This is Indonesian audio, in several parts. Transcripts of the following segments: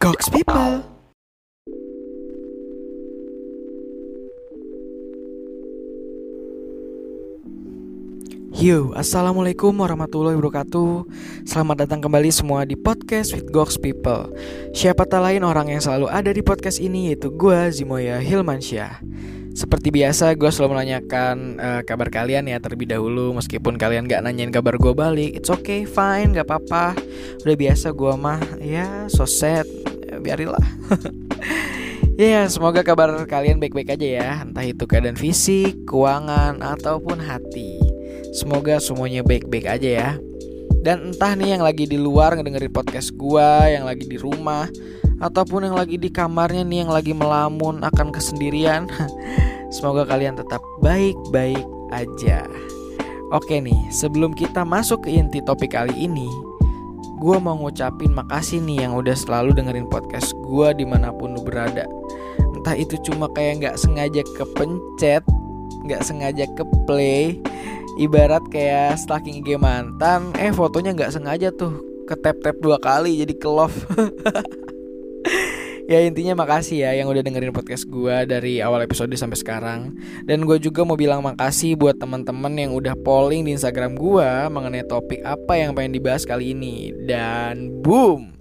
Gox People. Yo, assalamualaikum warahmatullahi wabarakatuh. Selamat datang kembali semua di podcast with Gox People. Siapa tak lain orang yang selalu ada di podcast ini yaitu gue Zimoya Hilmansyah. Seperti biasa, gue selalu menanyakan uh, kabar kalian ya terlebih dahulu. Meskipun kalian gak nanyain kabar gue balik, it's okay, fine, gak apa-apa. Udah biasa gue mah, ya so sad, ya, biarilah. Ya, yeah, semoga kabar kalian baik-baik aja ya, entah itu keadaan fisik, keuangan, ataupun hati. Semoga semuanya baik-baik aja ya. Dan entah nih yang lagi di luar ngedengerin podcast gua, yang lagi di rumah, ataupun yang lagi di kamarnya nih yang lagi melamun akan kesendirian. Semoga kalian tetap baik-baik aja. Oke nih, sebelum kita masuk ke inti topik kali ini, gue mau ngucapin makasih nih yang udah selalu dengerin podcast gue di mana pun lu berada. Entah itu cuma kayak nggak sengaja kepencet, nggak sengaja ke play, ibarat kayak stalking IG mantan eh fotonya nggak sengaja tuh ke tap tap dua kali jadi ke love ya intinya makasih ya yang udah dengerin podcast gue dari awal episode sampai sekarang dan gue juga mau bilang makasih buat teman-teman yang udah polling di Instagram gue mengenai topik apa yang pengen dibahas kali ini dan boom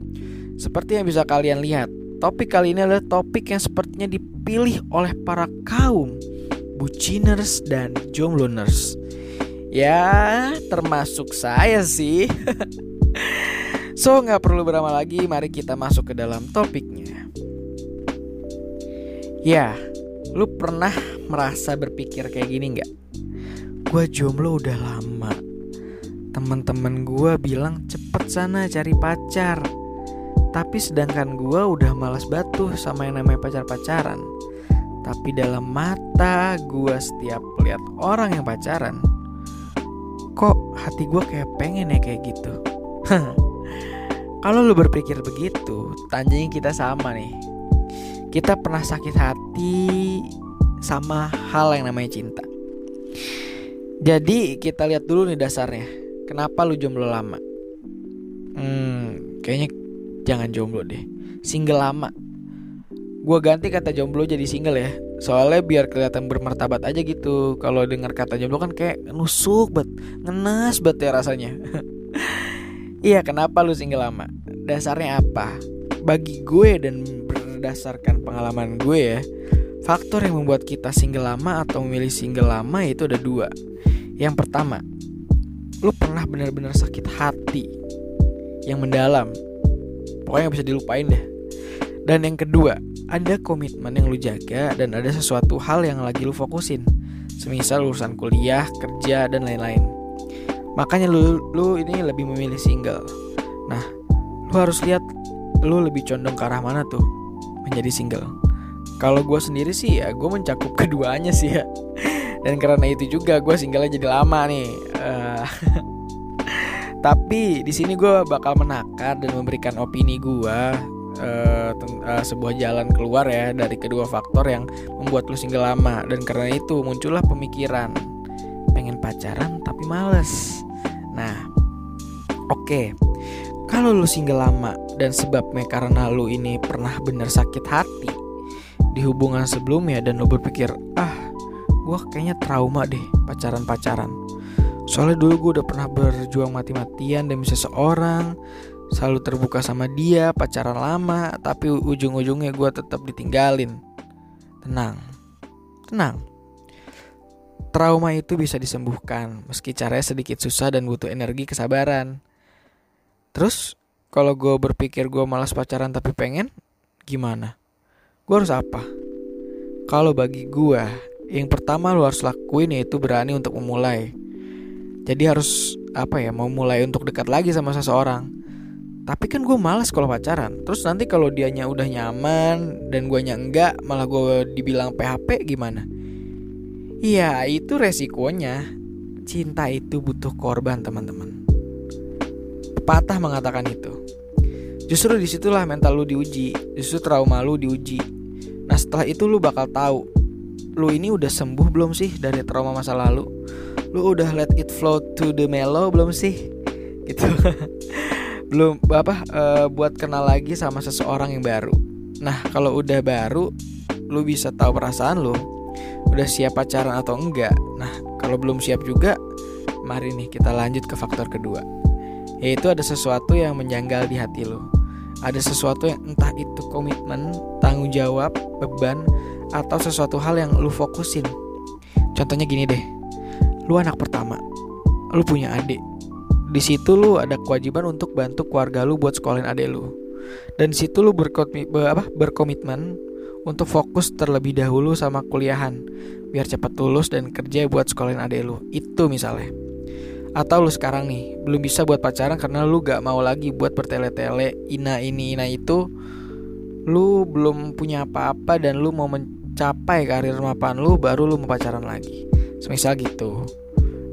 seperti yang bisa kalian lihat topik kali ini adalah topik yang sepertinya dipilih oleh para kaum buciners dan jombloers Ya, termasuk saya sih. so, nggak perlu berlama lagi, mari kita masuk ke dalam topiknya. Ya, lu pernah merasa berpikir kayak gini nggak? Gue jomblo udah lama. Temen-temen gue bilang cepet sana cari pacar. Tapi sedangkan gue udah malas batuh sama yang namanya pacar-pacaran. Tapi dalam mata gue setiap lihat orang yang pacaran, kok hati gue kayak pengen ya kayak gitu kalau lu berpikir begitu tandanya kita sama nih kita pernah sakit hati sama hal yang namanya cinta. Jadi kita lihat dulu nih dasarnya. Kenapa lu jomblo lama? Hmm kayaknya jangan jomblo deh. Single lama. Gue ganti kata jomblo jadi single ya. Soalnya biar kelihatan bermartabat aja gitu. Kalau dengar kata jomblo kan kayak nusuk bet ngenes bet ya rasanya. Iya kenapa lu single lama? Dasarnya apa? Bagi gue dan berdasarkan pengalaman gue ya faktor yang membuat kita single lama atau memilih single lama itu ada dua. Yang pertama lu pernah benar-benar sakit hati yang mendalam. Pokoknya bisa dilupain deh. Dan yang kedua ada komitmen yang lu jaga dan ada sesuatu hal yang lagi lu fokusin. Semisal urusan kuliah kerja dan lain-lain. Makanya lu lu ini lebih memilih single. Nah lu harus lihat lu lebih condong ke arah mana tuh menjadi single kalau gue sendiri sih ya gue mencakup keduanya sih ya dan karena itu juga gue single jadi lama nih uh, tapi di sini gue bakal menakar dan memberikan opini gue uh, uh, sebuah jalan keluar ya dari kedua faktor yang membuat lu single lama dan karena itu muncullah pemikiran pengen pacaran tapi males. Nah, oke. Okay. Kalau lu single lama dan sebabnya karena lu ini pernah bener sakit hati. Di hubungan sebelumnya dan lu berpikir, "Ah, gua kayaknya trauma deh pacaran-pacaran." Soalnya dulu gue udah pernah berjuang mati-matian demi seseorang selalu terbuka sama dia pacaran lama tapi ujung-ujungnya gue tetap ditinggalin. Tenang tenang. Trauma itu bisa disembuhkan meski caranya sedikit susah dan butuh energi kesabaran. Terus kalau gue berpikir gue malas pacaran tapi pengen gimana? Gue harus apa? Kalau bagi gue yang pertama lo harus lakuin yaitu berani untuk memulai. Jadi harus apa ya mau mulai untuk dekat lagi sama seseorang. Tapi kan gue malas kalau pacaran. Terus nanti kalau dianya udah nyaman dan gue enggak malah gue dibilang PHP gimana? Iya itu resikonya. Cinta itu butuh korban teman-teman Pepatah mengatakan itu. Justru di situlah mental lu diuji Justru trauma lu diuji. Nah setelah itu lu bakal tahu Lu ini udah sembuh belum sih dari trauma masa lalu? Lu udah let it flow to the mellow belum sih? Gitu. Belum apa uh, buat kenal lagi sama seseorang yang baru. Nah kalau udah baru lu bisa tahu perasaan lu udah siap pacaran atau enggak. Nah kalau belum siap juga mari nih kita lanjut ke faktor kedua yaitu ada sesuatu yang menjanggal di hati lu ada sesuatu yang entah itu komitmen tanggung jawab beban atau sesuatu hal yang lu fokusin. Contohnya gini deh lu anak pertama lu punya adik. Di situ lu ada kewajiban untuk bantu keluarga lu buat sekolahin adik lu dan di situ lu berkomitmen untuk fokus terlebih dahulu sama kuliahan biar cepat lulus dan kerja buat sekolahin adik lu itu misalnya atau lu sekarang nih belum bisa buat pacaran karena lu gak mau lagi buat bertele-tele ina ini ina itu. Lu belum punya apa-apa dan lu mau mencapai karir mapan lu baru lu mau pacaran lagi. Semisal gitu.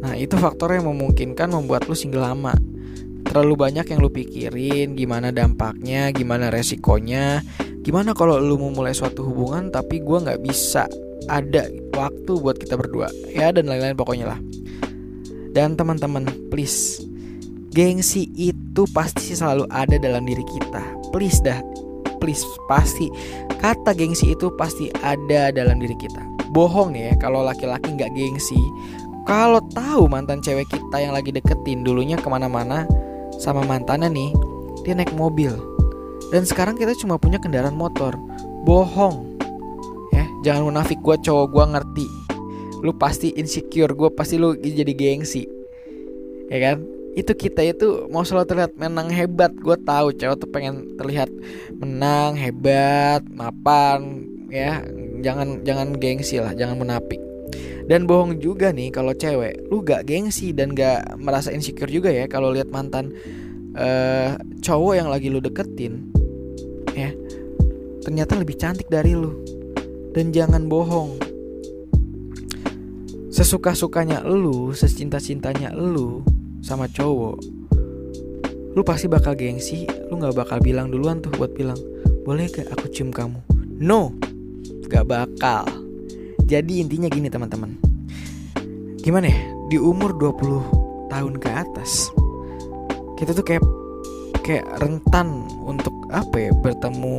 Nah itu faktor yang memungkinkan membuat lu single lama. Terlalu banyak yang lu pikirin Gimana dampaknya, gimana resikonya. Gimana kalau lu mau mulai suatu hubungan Tapi gue gak bisa ada waktu buat kita berdua. Ya dan lain-lain pokoknya lah Dan teman-teman please Gengsi itu pasti selalu ada dalam diri kita Please dah Please pasti Kata gengsi itu pasti ada dalam diri kita Bohong ya kalau laki-laki nggak gengsi kalau tahu mantan cewek kita yang lagi deketin dulunya ke mana-mana sama mantannya nih, dia naik mobil. Dan sekarang kita cuma punya kendaraan motor. Bohong. Ya, jangan munafik gue cowok gue ngerti. Lu pasti insecure, gue pasti lu jadi gengsi. Ya kan? Itu kita itu mau selalu terlihat menang hebat. Gue tahu cowok tuh pengen terlihat menang hebat, mapan, ya. Jangan jangan gengsi lah, jangan munafik. Dan bohong juga nih kalau cewek, lu gak gengsi dan gak merasa insecure juga ya kalau lihat mantan uh, cowok yang lagi lu deketin, ya ternyata lebih cantik dari lu. Dan jangan bohong, sesuka-sukanya lu, secinta-cintanya lu sama cowok, lu pasti bakal gengsi, lu gak bakal bilang duluan tuh buat bilang, boleh gak aku cium kamu? No, gak bakal. Jadi intinya gini teman-teman Gimana ya Di umur 20 tahun ke atas Kita tuh kayak Kayak rentan untuk apa ya Bertemu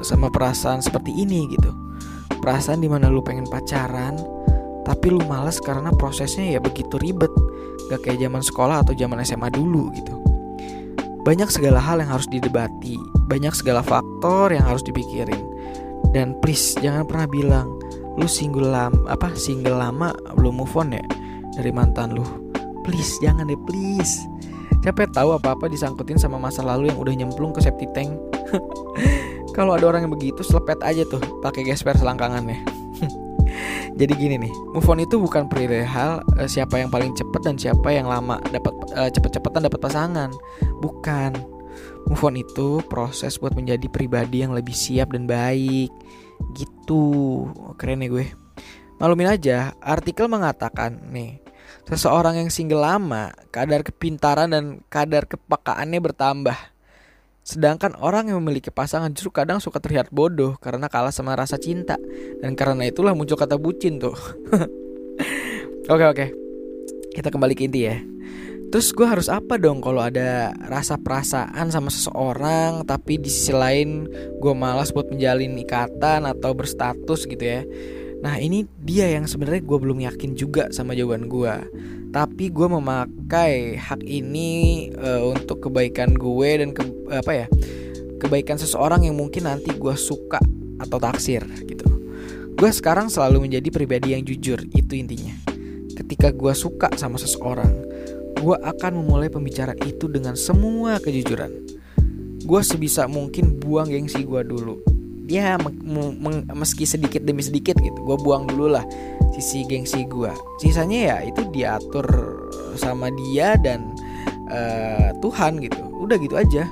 sama perasaan seperti ini gitu Perasaan di mana lu pengen pacaran Tapi lu males karena prosesnya ya begitu ribet. Gak kayak zaman sekolah atau zaman SMA dulu gitu. Banyak segala hal yang harus didebati, banyak segala faktor yang harus dipikirin. Dan please jangan pernah bilang lu single lama apa single lama belum move on ya dari mantan lu. Please jangan deh please. Capek tahu apa apa disangkutin sama masa lalu yang udah nyemplung ke septic tank? Kalau ada orang yang begitu selepet aja tuh pakai gesper selangkangannya jadi gini nih move on itu bukan perihal uh, siapa yang paling cepet dan siapa yang lama dapat uh, cepet-cepetan dapat pasangan bukan move on itu proses buat menjadi pribadi yang lebih siap dan baik Gitu, keren nih gue. Malumin aja, artikel mengatakan nih, seseorang yang single lama, kadar kepintaran dan kadar kepekaannya bertambah. Sedangkan orang yang memiliki pasangan justru kadang suka terlihat bodoh karena kalah sama rasa cinta. Dan karena itulah muncul kata bucin tuh. oke oke. Kita kembali ke inti ya. Terus gue harus apa dong kalau ada rasa perasaan sama seseorang tapi di sisi lain gue malas buat menjalin ikatan atau berstatus gitu ya. Nah ini dia yang sebenarnya gue belum yakin juga sama jawaban gue. Tapi gue memakai hak ini uh, untuk kebaikan gue dan ke, apa ya kebaikan seseorang yang mungkin nanti gue suka atau taksir gitu. Gue sekarang selalu menjadi pribadi yang jujur itu intinya. Ketika gue suka sama seseorang, gue akan memulai pembicaraan itu dengan semua kejujuran. Gue sebisa mungkin buang gengsi gue dulu. Ya meski sedikit demi sedikit gitu, gue buang dulu lah sisi gengsi gue. Sisanya ya itu diatur sama dia dan uh, Tuhan gitu. Udah gitu aja.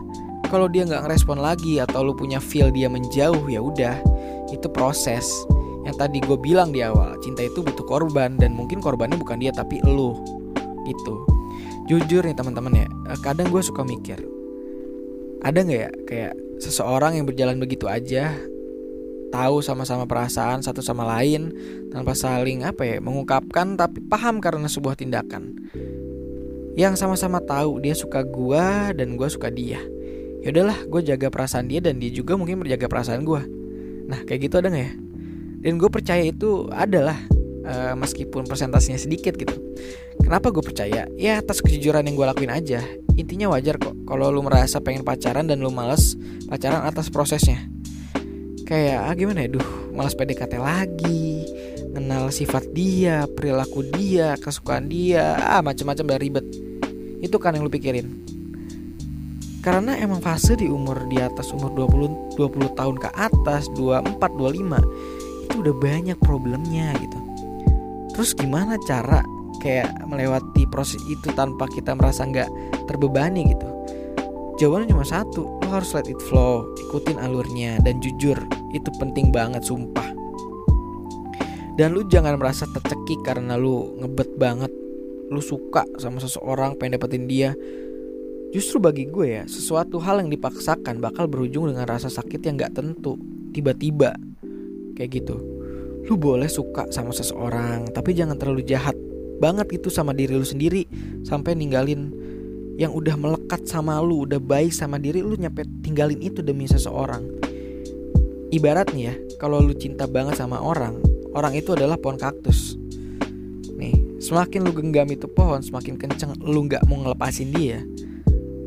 Kalau dia nggak ngerespon lagi atau lu punya feel dia menjauh ya udah itu proses yang tadi gue bilang di awal cinta itu butuh korban dan mungkin korbannya bukan dia tapi lu gitu jujur nih teman-teman ya eh, kadang gue suka mikir ada nggak ya kayak seseorang yang berjalan begitu aja tahu sama-sama perasaan satu sama lain tanpa saling apa ya mengungkapkan tapi paham karena sebuah tindakan. Yang sama-sama tahu dia suka gue dan gue suka dia. Ya udahlah gue jaga perasaan dia dan dia juga mungkin menjaga perasaan gue nah kayak gitu ada nggak ya? Dan gue percaya itu adalah uh, meskipun persentasenya sedikit gitu. Kenapa gue percaya? Ya atas kejujuran yang gue lakuin aja intinya wajar kok kalau lu merasa pengen pacaran dan lu males pacaran atas prosesnya. Kayak ah gimana ya? Duh malas PDKT lagi kenal sifat dia perilaku dia kesukaan dia ah macam-macam dari ribet. Itu kan yang lu pikirin. Karena emang fase di umur di atas umur 20 20 tahun ke atas 24 25 itu udah banyak problemnya gitu. Terus gimana cara kayak melewati proses itu tanpa kita merasa nggak terbebani gitu. Jawabannya cuma satu lo harus let it flow ikutin alurnya dan jujur itu penting banget sumpah. Dan lu jangan merasa tercekik karena lu ngebet banget. Lu suka sama seseorang pengen dapetin dia. Justru bagi gue ya, sesuatu hal yang dipaksakan bakal berujung dengan rasa sakit yang gak tentu, tiba-tiba. Kayak gitu. Lu boleh suka sama seseorang, tapi jangan terlalu jahat banget itu sama diri lu sendiri sampai ninggalin yang udah melekat sama lu, udah baik sama diri lu nyampe tinggalin itu demi seseorang. Ibaratnya ya, kalau lu cinta banget sama orang, orang itu adalah pohon kaktus. Nih, semakin lu genggam itu pohon, semakin kenceng lu gak mau ngelepasin dia,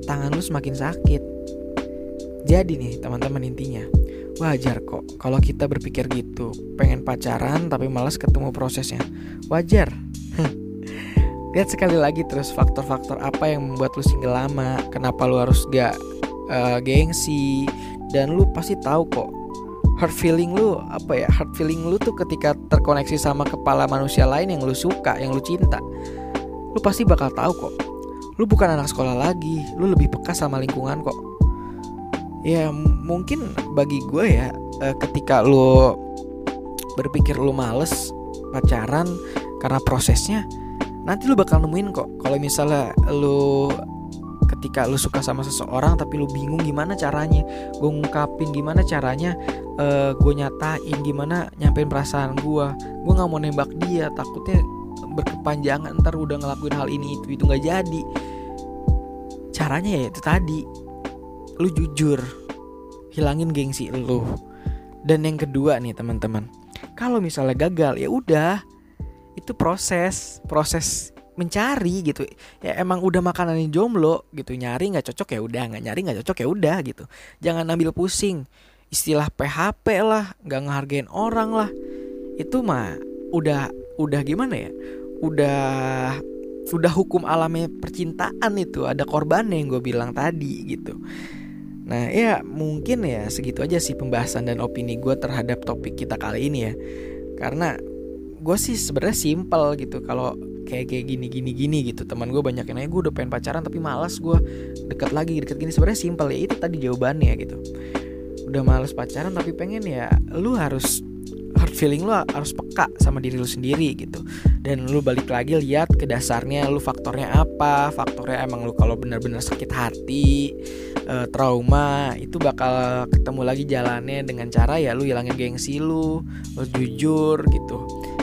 tangan lu semakin sakit. Jadi nih teman-teman intinya, wajar kok kalau kita berpikir gitu, pengen pacaran tapi malas ketemu prosesnya. Wajar. Lihat sekali lagi terus faktor-faktor apa yang membuat lu single lama, kenapa lu harus gak uh, gengsi, dan lu pasti tahu kok. Hard feeling lu apa ya hard feeling lu tuh ketika terkoneksi sama kepala manusia lain yang lu suka yang lu cinta lu pasti bakal tahu kok. Lu bukan anak sekolah lagi lu lebih peka sama lingkungan kok. Ya mungkin bagi gue ya eh, ketika lu berpikir lu males pacaran karena prosesnya nanti lu bakal nemuin kok kalau misalnya lu ketika lu suka sama seseorang tapi lu bingung gimana caranya gue ngungkapin gimana caranya uh, gue nyatain gimana nyampein perasaan gue gue nggak mau nembak dia takutnya berkepanjangan ntar udah ngelakuin hal ini itu itu nggak jadi. Caranya ya itu tadi lu jujur hilangin gengsi lu. Dan yang kedua nih teman-teman kalau misalnya gagal ya udah itu proses proses mencari gitu. Ya emang udah makanan jomblo gitu nyari nggak cocok ya udah. Nggak nyari nggak cocok ya udah gitu. Jangan ambil pusing. Istilah PHP lah nggak ngehargain orang lah. Itu mah udah udah gimana ya? Udah udah hukum alamnya percintaan itu. Ada korban yang gue bilang tadi gitu. Nah ya mungkin ya segitu aja sih pembahasan dan opini gue terhadap topik kita kali ini ya. Karena gue sih sebenarnya simpel gitu. Kalau kayak kayak gini gini gini gitu. Teman gue banyak yang nanya gue udah pengen pacaran tapi malas gue dekat lagi deket gini. Sebenarnya simpel ya itu tadi jawabannya gitu. Udah males pacaran tapi pengen ya lu harus feeling lu harus peka sama diri lu sendiri gitu. Dan lu balik lagi lihat ke dasarnya lu faktornya apa faktornya emang lu kalau benar-benar sakit hati e, trauma itu bakal ketemu lagi jalannya dengan cara ya lu hilangin gengsi lu lu jujur gitu.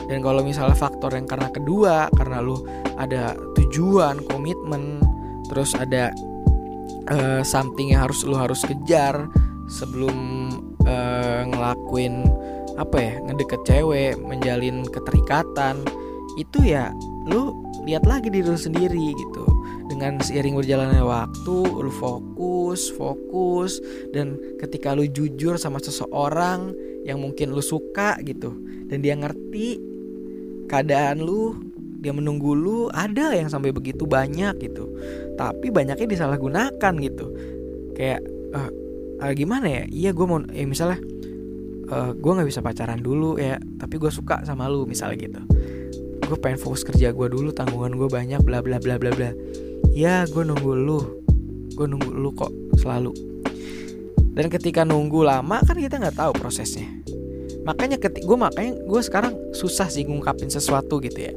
Dan kalau misalnya faktor yang karena kedua karena lu ada tujuan komitmen terus ada uh, something yang harus lu harus kejar sebelum uh, ngelakuin apa ya ngedeket cewek menjalin keterikatan itu ya lu lihat lagi diri lu sendiri gitu. Dengan seiring berjalannya waktu lu fokus fokus dan ketika lu jujur sama seseorang yang mungkin lu suka gitu dan dia ngerti keadaan lu dia menunggu lu ada yang sampai begitu banyak gitu. Tapi banyaknya disalahgunakan gitu. Kayak uh, uh, gimana ya? Iya gue mau eh misalnya uh, gue nggak bisa pacaran dulu ya tapi gue suka sama lu misalnya gitu. Gue pengen fokus kerja gue dulu tanggungan gue banyak bla bla bla bla bla. Ya gue nunggu lu. Gue nunggu lu kok selalu. Dan ketika nunggu lama kan kita nggak tahu prosesnya. Makanya ketik gue makanya gue sekarang susah sih ngungkapin sesuatu gitu ya.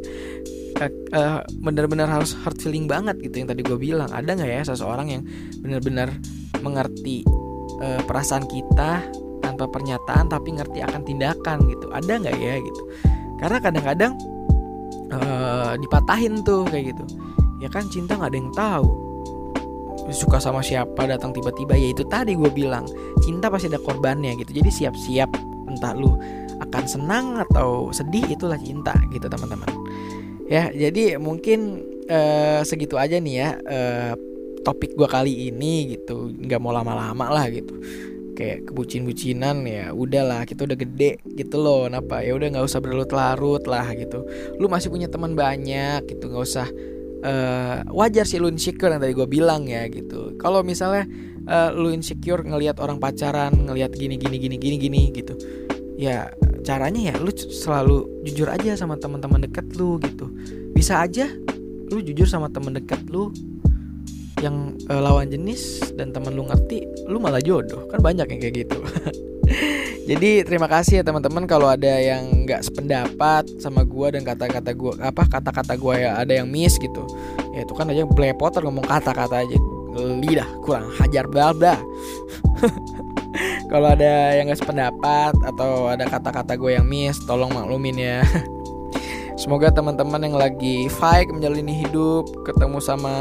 Uh, uh, benar-benar harus hard feeling banget gitu yang tadi gue bilang. Ada nggak ya seseorang yang benar-benar mengerti uh, perasaan kita tanpa pernyataan tapi ngerti akan tindakan gitu. Ada nggak ya gitu? Karena kadang-kadang uh, dipatahin tuh kayak gitu. Ya kan cinta nggak ada yang tahu. Suka sama siapa datang tiba-tiba. Ya itu tadi gue bilang cinta pasti ada korbannya gitu. Jadi siap-siap entah lu akan senang atau sedih itulah cinta gitu teman-teman. Ya jadi mungkin uh, segitu aja nih ya uh, topik gue kali ini gitu. Nggak mau lama-lama lah gitu kayak kebucin-bucinan ya udahlah kita udah gede gitu loh kenapa? Ya udah nggak usah berlarut-larut lah gitu. Lu masih punya teman banyak gitu nggak usah uh, wajar sih lu insecure yang tadi gue bilang ya gitu. Kalau misalnya uh, lu insecure ngelihat orang pacaran ngelihat gini gini gini gini gini gitu ya caranya ya lu selalu jujur aja sama teman-teman deket lu gitu. Bisa aja lu jujur sama teman dekat lu yang uh, lawan jenis dan temen lu ngerti lu malah jodoh. Kan banyak yang kayak gitu. Jadi terima kasih ya teman-teman kalau ada yang nggak sependapat sama gua dan kata-kata gua apa kata-kata gua ya ada yang miss gitu. Ya itu kan aja belepotan ngomong kata-kata aja. Lidah kurang hajar bla kalau ada yang nggak sependapat atau ada kata-kata gue yang miss tolong maklumin ya Semoga teman-teman yang lagi fight menjalani hidup ketemu sama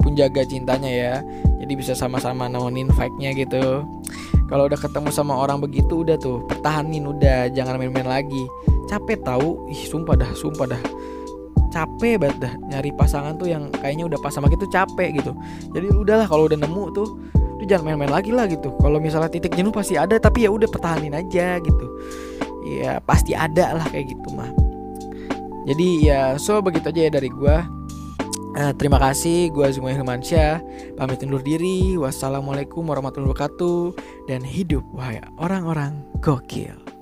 penjaga cintanya ya. Jadi bisa sama-sama nemenin fight-nya gitu. Kalau udah ketemu sama orang begitu udah tuh pertahanin udah jangan main-main lagi. Capek tahu, ih sumpah dah, sumpah dah. Capek banget dah nyari pasangan tuh yang kayaknya udah pas sama gitu capek gitu. Jadi udahlah kalau udah nemu tuh lu jangan main-main lagi lah gitu. Kalau misalnya titik jenuh pasti ada tapi ya udah pertahanin aja gitu. Ya pasti ada lah kayak gitu mah jadi ya so begitu aja ya dari gue uh, terima kasih gue Zumai Hilmansyah pamit undur diri. Wassalamualaikum warahmatullahi wabarakatuh. Dan hidup wahai orang-orang gokil